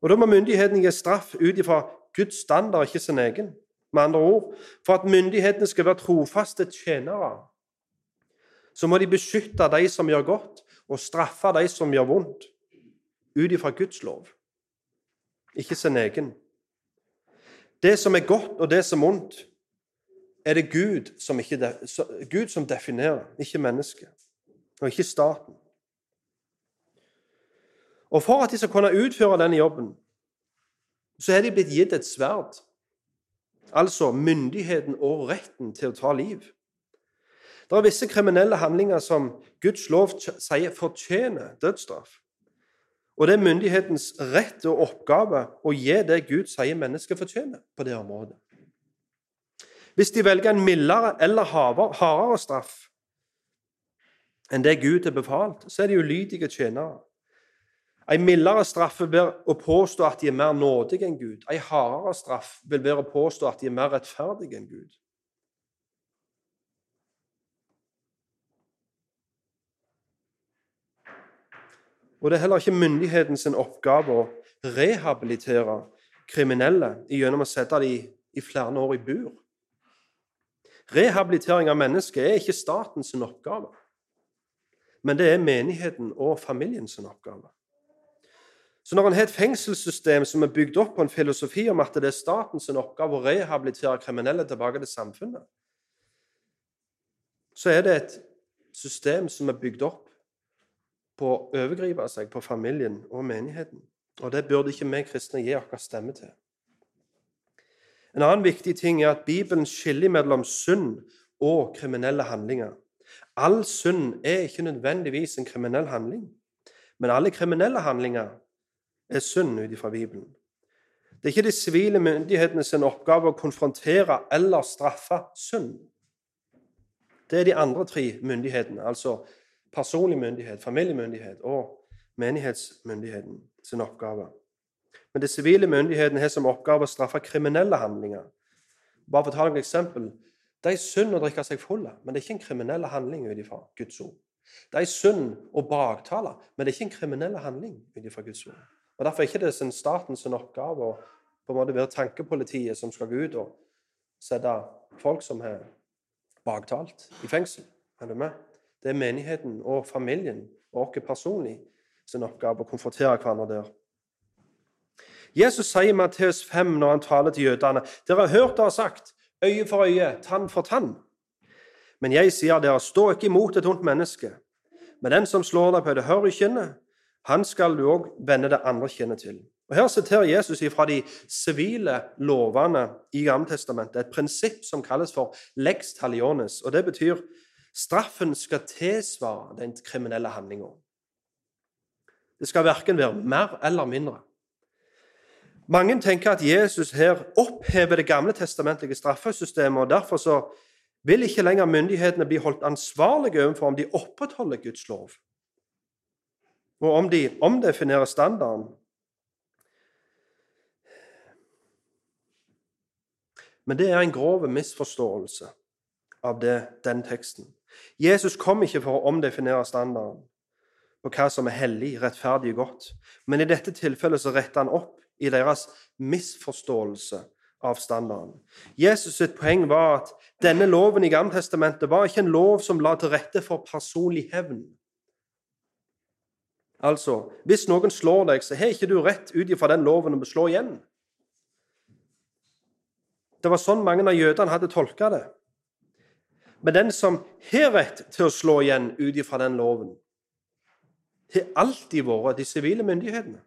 Og Da må myndigheten gi straff ut ifra Guds standard, ikke sin egen. Med andre ord, for at myndighetene skal være trofaste tjenere, så må de beskytte de som gjør godt, og straffe de som gjør vondt, ut ifra Guds lov, ikke sin egen. Det som er godt, og det som er vondt, er det Gud som, ikke, Gud som definerer, ikke mennesket, og ikke staten. Og for at de skal kunne utføre denne jobben, så er de blitt gitt et sverd. Altså myndigheten og retten til å ta liv. Det er visse kriminelle handlinger som Guds lov sier fortjener dødsstraff. Og det er myndighetens rett og oppgave å gi det Gud sier mennesket fortjener på det området. Hvis de velger en mildere eller hardere straff enn det Gud har befalt, så er de ulydige tjenere. En mildere straff vil være å påstå at de er mer nådige enn Gud. En hardere straff vil være å påstå at de er mer rettferdige enn Gud. Og det er heller ikke myndighetens oppgave å rehabilitere kriminelle gjennom å sette dem i flere år i bur. Rehabilitering av mennesker er ikke statens oppgave, men det er menigheten og familiens oppgave. Så når en har et fengselssystem som er bygd opp på en filosofi om at det er statens oppgave å rehabilitere kriminelle tilbake til samfunnet, så er det et system som er bygd opp på å overgripe seg på familien og menigheten. Og det burde ikke vi kristne gi vår stemme til. En annen viktig ting er at Bibelen skiller mellom synd og kriminelle handlinger. All synd er ikke nødvendigvis en kriminell handling, men alle kriminelle handlinger er synd ut ifra Bibelen. Det er ikke de sivile myndighetene sin oppgave å konfrontere eller straffe synd. Det er de andre tre myndighetene, altså personlig myndighet, familiemyndighet og menighetsmyndigheten sin oppgave. Men de sivile myndighetene har som oppgave å straffe kriminelle handlinger. Bare for å ta et eksempel. Det er synd å drikke seg full, men det er ikke en kriminell handling ut ifra Guds ord. Det er synd å baktale, men det er ikke en kriminell handling ut ifra Guds ord. Og Derfor er det ikke statens oppgave å på en måte være tankepolitiet som skal gå ut og sette folk som har baktalt, i fengsel. Er du med? Det er menigheten og familien og oss personlig sin oppgave å konfrontere hverandre der. Jesus sier i Matteus 5 når han taler til jødene Dere har hørt det sagt øye for øye, tann for tann. Men jeg sier dere, stå ikke imot et ondt menneske. Men den som slår deg på det høyre kinnet, han skal du òg vende det andre kinnet til. Og Her siterer Jesus fra de sivile lovene i Gammeltestamentet, et prinsipp som kalles for lex taliones. og Det betyr straffen skal tilsvare den kriminelle handlinga. Det skal verken være mer eller mindre. Mange tenker at Jesus her opphever det gamle testamentlige straffesystemet, og derfor så vil ikke lenger myndighetene bli holdt ansvarlige overfor om de opprettholder Guds lov og om de omdefinerer standarden. Men det er en grov misforståelse av det, den teksten. Jesus kom ikke for å omdefinere standarden på hva som er hellig, rettferdig og godt, men i dette tilfellet så retter han opp i deres misforståelse av standarden. Jesus' sitt poeng var at denne loven i Gammeltestamentet var ikke en lov som la til rette for personlig hevn. Altså, hvis noen slår deg, så har ikke du rett ut ifra den loven å slå igjen. Det var sånn mange av jødene hadde tolka det. Men den som har rett til å slå igjen ut ifra den loven, har alltid vært de sivile myndighetene.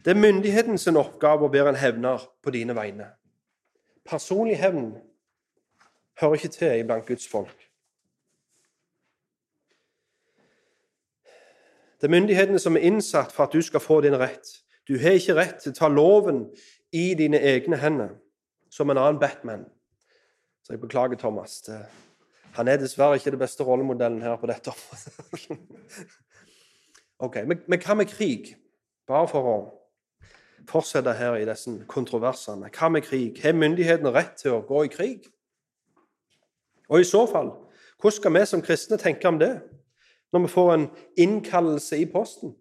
Det er myndighetens oppgave å være en hevner på dine vegne. Personlig hevn hører ikke til iblant Guds folk. Det er myndighetene som er innsatt for at du skal få din rett. Du har ikke rett til å ta loven i dine egne hender, som en annen Batman. Så jeg beklager, Thomas. Det, han er dessverre ikke den beste rollemodellen her på dette området. ok, Men hva med krig? Bare for å fortsette her i disse kontroversene. Hva med krig? Har myndighetene rett til å gå i krig? Og i så fall, hvordan skal vi som kristne tenke om det, når vi får en innkallelse i posten?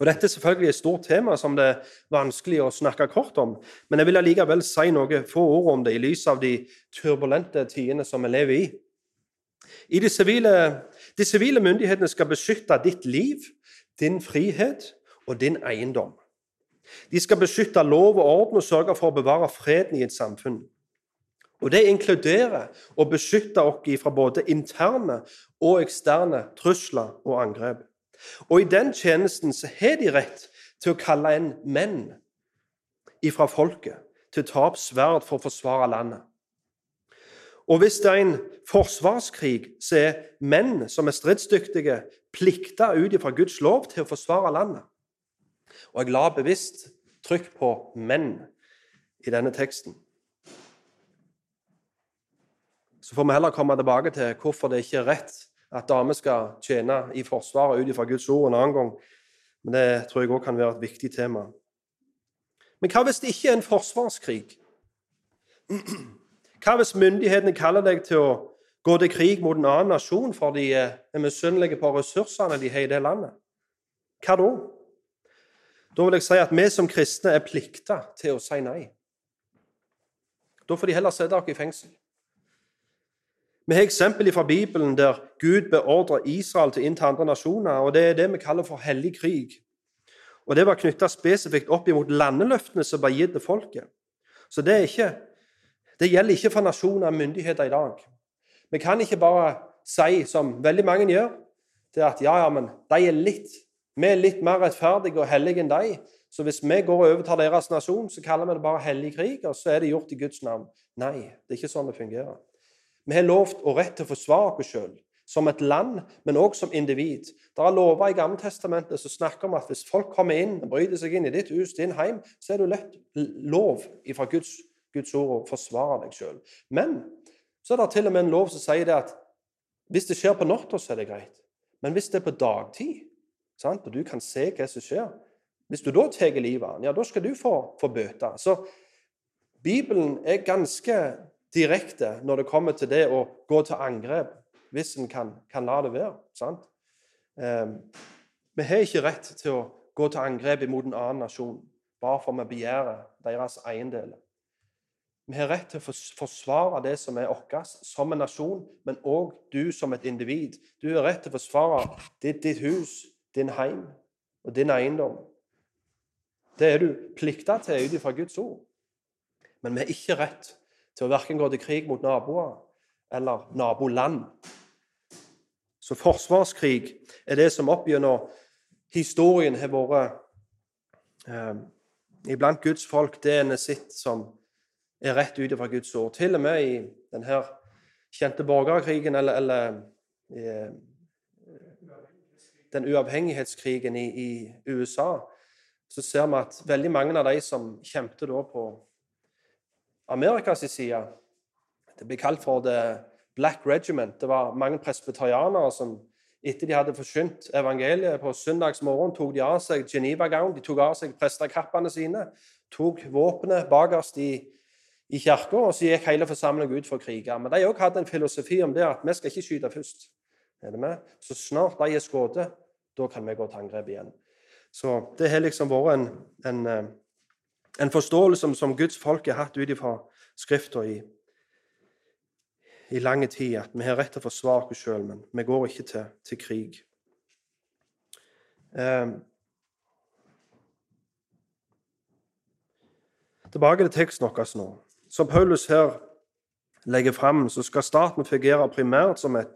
Og Dette er selvfølgelig et stort tema som det er vanskelig å snakke kort om, men jeg vil allikevel si noe få ord om det i lys av de turbulente tidene som vi lever i. I de sivile, sivile myndighetene skal beskytte ditt liv, din frihet og din eiendom. De skal beskytte lov og orden og sørge for å bevare freden i et samfunn. Og Det inkluderer å beskytte oss fra både interne og eksterne trusler og angrep. Og I den tjenesten så har de rett til å kalle en menn ifra folket til å ta opp sverd for å forsvare landet. Og hvis det er en forsvarskrig, så er menn som er stridsdyktige, plikta ut fra Guds lov til å forsvare landet. Og jeg la bevisst trykk på 'menn' i denne teksten. Så får vi heller komme tilbake til hvorfor det ikke er rett at damer skal tjene i Forsvaret ut ifra Guds ord en annen gang. Men det tror jeg òg kan være et viktig tema. Men hva hvis det ikke er en forsvarskrig? Hva hvis myndighetene kaller deg til å gå til krig mot en annen nasjon fordi de er misunnelige på ressursene de har i det landet? Hva da? Da vil jeg si at vi som kristne er plikta til å si nei. Da får de heller sette dere i fengsel. Vi har eksempel fra Bibelen der Gud beordrer Israel til å innta andre nasjoner. og Det er det vi kaller for hellig krig. Og Det var knytta spesifikt opp imot landeløftene som ble gitt til folket. Så det, ikke, det gjelder ikke for nasjoner og myndigheter i dag. Vi kan ikke bare si, som veldig mange gjør, til at ja, ja, men de er litt vi er litt mer rettferdige og hellige enn de. Så hvis vi går og overtar deres nasjon, så kaller vi det bare hellig krig, og så er det gjort i Guds navn. Nei, det er ikke sånn det fungerer. Vi har lovt og rett til å forsvare oss sjøl, som et land, men òg som individ. Det er lover i Gammeltestamentet som snakker om at hvis folk kommer inn og bryter seg inn i ditt hus, din heim, så er det lett lov fra Guds, Guds ord å forsvare deg sjøl. Men så er det til og med en lov som sier det at hvis det skjer på natta, så er det greit. Men hvis det er på dagtid, Sant? Og du kan se hva som skjer. Hvis du da tar livet av ja, da skal du få, få bøte. Så Bibelen er ganske direkte når det kommer til det å gå til angrep hvis en kan, kan la det være. sant? Um, vi har ikke rett til å gå til angrep imot en annen nasjon bare for vi begjærer deres eiendeler. Vi har rett til å forsvare det som er vårt, som en nasjon, men òg du som et individ. Du har rett til å forsvare ditt, ditt hus, din heim og din eiendom. Det er du plikta til ut ifra Guds ord. Men vi har ikke rett til å verken gå til krig mot naboer eller naboland. Så forsvarskrig er det som opp gjennom historien har vært eh, iblant Guds folk, det en har sett som er rett ut fra Guds ord. Til og med i denne kjente borgerkrigen eller, eller eh, den uavhengighetskrigen i, i, USA, så ser vi at veldig mange av de som kjempet da på Amerikas side Det blir kalt for The Black Regiment. Det var mange presbyterianere som etter de hadde forsynt evangeliet på søndagsmorgen, tok de av seg Geneva-gown, de tok av seg prestekappene sine, tok våpenet bakerst i, i kirka, og så gikk hele forsamlingen ut for å krige. Men de òg hadde en filosofi om det at vi skal ikke skyte først. Er det med? Så snart de er skutt, da kan vi gå til angrep igjen. Så det har liksom vært en, en, eh, en forståelse som Guds folk har hatt ut ifra Skrifta i, i lang tid, at vi har rett til å forsvare oss sjøl, men vi går ikke til, til krig. Eh, tilbake til teksten vår nå. Som Paulus her legger fram, så skal staten fungere primært som et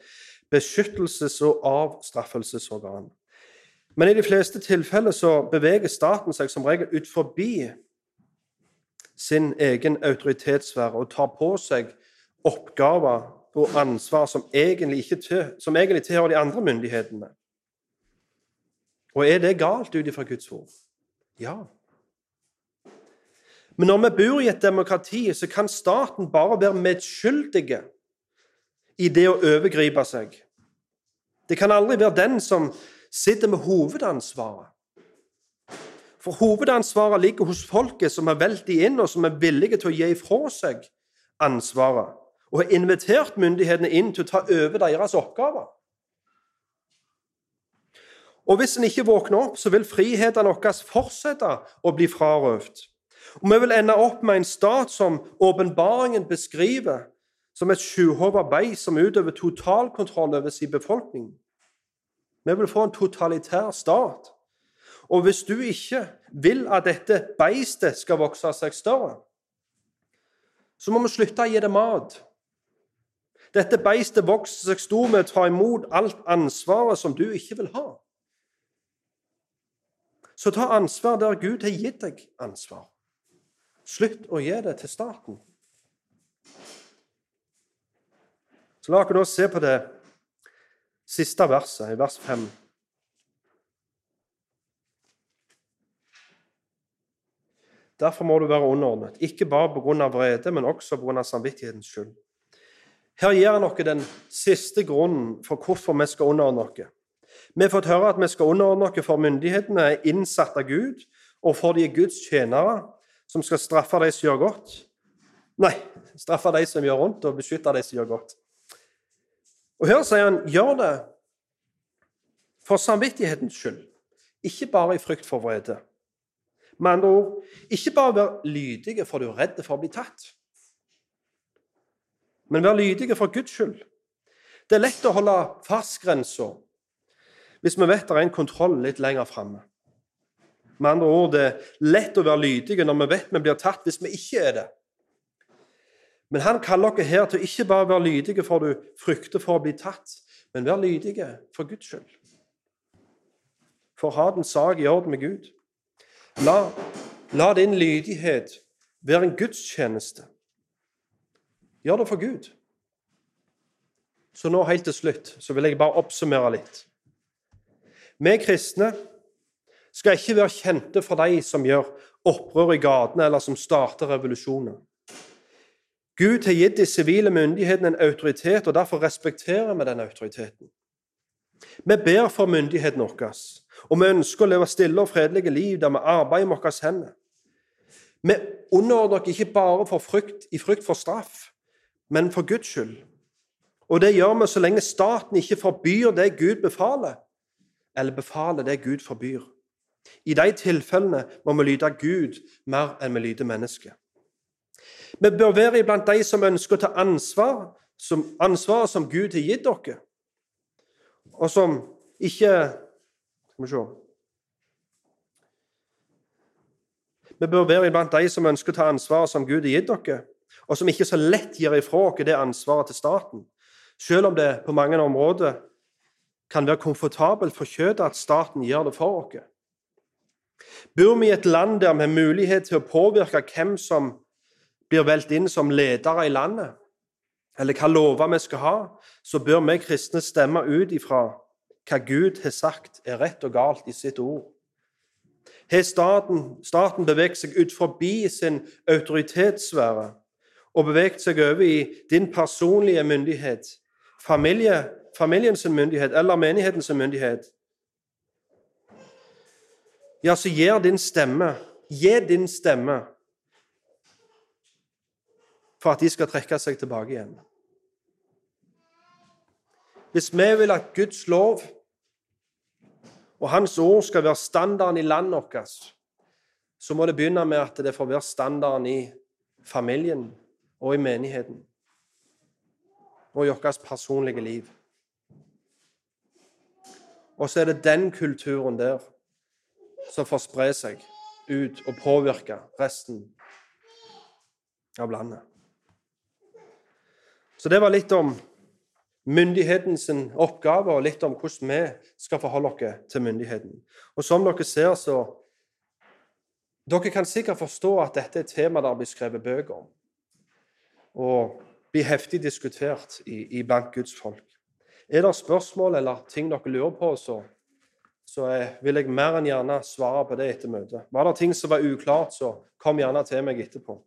beskyttelses- og avstraffelsesorgan. Men i de fleste tilfeller så beveger staten seg som regel ut forbi sin egen autoritetssfære og tar på seg oppgaver og ansvar som egentlig, til, som egentlig tilhører de andre myndighetene. Og er det galt ut ifra Guds ord? Ja. Men når vi bor i et demokrati, så kan staten bare være medskyldige i det å overgripe seg. Det kan aldri være den som sitter med hovedansvaret. For hovedansvaret ligger hos folket som har valgt de inn, og som er villige til å gi ifra seg ansvaret, og har invitert myndighetene inn til å ta over deres oppgaver. Og hvis en ikke våkner opp, så vil frihetene våre fortsette å bli frarøvd. Og vi vil ende opp med en stat som åpenbaringen beskriver som et sjuhova beist som utøver totalkontroll over sin befolkning. Vi vil få en totalitær stat. Og hvis du ikke vil at dette beistet skal vokse seg større, så må vi slutte å gi det mat. Dette beistet vokser seg stort med å ta imot alt ansvaret som du ikke vil ha. Så ta ansvar der Gud har gitt deg ansvar. Slutt å gi det til staten. Så La oss nå se på det siste verset, i vers 5. Derfor må du være underordnet, ikke bare pga. vrede, men også pga. samvittighetens skyld. Her gir han oss den siste grunnen for hvorfor vi skal underordne oss. Vi har fått høre at vi skal underordne oss for myndighetene er innsatt av Gud, og for de er Guds tjenere, som skal straffe de som gjør godt. Nei, straffe de som gjør vondt, og beskytte de som gjør godt. Og her sier han gjør det for samvittighetens skyld, ikke bare i frykt for vrede. Med andre ord, ikke bare vær lydige for du er redd for å bli tatt, men vær lydige for Guds skyld. Det er lett å holde fast grensa hvis vi vet det er en kontroll litt lenger framme. Med andre ord, det er lett å være lydige når vi vet vi blir tatt hvis vi ikke er det. Men han kaller dere her til ikke bare være lydige for du frykter for å bli tatt, men vær lydige for Guds skyld. For å ha den sak i orden med Gud. La, la din lydighet være en gudstjeneste. Gjør det for Gud. Så nå helt til slutt så vil jeg bare oppsummere litt. Vi kristne skal ikke være kjente for de som gjør opprør i gatene, eller som starter revolusjoner. Gud har gitt de sivile myndighetene en autoritet, og derfor respekterer vi den autoriteten. Vi ber for myndigheten vår, og vi ønsker å leve stille og fredelige liv der vi arbeider med våre hender. Vi underordner oss ikke bare for frykt, i frykt for straff, men for Guds skyld. Og det gjør vi så lenge staten ikke forbyr det Gud befaler, eller befaler det Gud forbyr. I de tilfellene må vi lyde Gud mer enn vi lyder mennesket. Vi bør være iblant de som ønsker å ta ansvar, som ansvaret som Gud har gitt dere, og som ikke Skal vi se Vi bør være iblant de som ønsker å ta ansvaret som Gud har gitt dere, og som ikke så lett gir ifra oss det ansvaret til staten, selv om det på mange områder kan være komfortabelt for kjøttet at staten gjør det for oss. Bor vi i et land der vi har mulighet til å påvirke hvem som blir valgt inn som ledere i landet, eller hva lover vi skal ha, så bør vi kristne stemme ut ifra hva Gud har sagt er rett og galt i sitt ord. Har staten, staten beveget seg ut forbi sin autoritetssfære og beveget seg over i din personlige myndighet, familie, familiens myndighet eller menighetens myndighet, ja, så gir din stemme Gi din stemme for at de skal trekke seg tilbake igjen. Hvis vi vil at Guds lov og Hans ord skal være standarden i landet vårt, så må det begynne med at det får være standarden i familien og i menigheten og i vårt personlige liv. Og så er det den kulturen der som får spre seg ut og påvirke resten av landet. Så det var litt om myndighetens oppgave, og litt om hvordan vi skal forholde oss til myndigheten. Og som dere ser, så Dere kan sikkert forstå at dette er et tema der blir skrevet bøker om, og blir heftig diskutert i, i blant Guds folk. Er det spørsmål eller ting dere lurer på, så, så vil jeg mer enn gjerne svare på det etter møtet. Var det ting som var uklart, så kom gjerne til meg etterpå.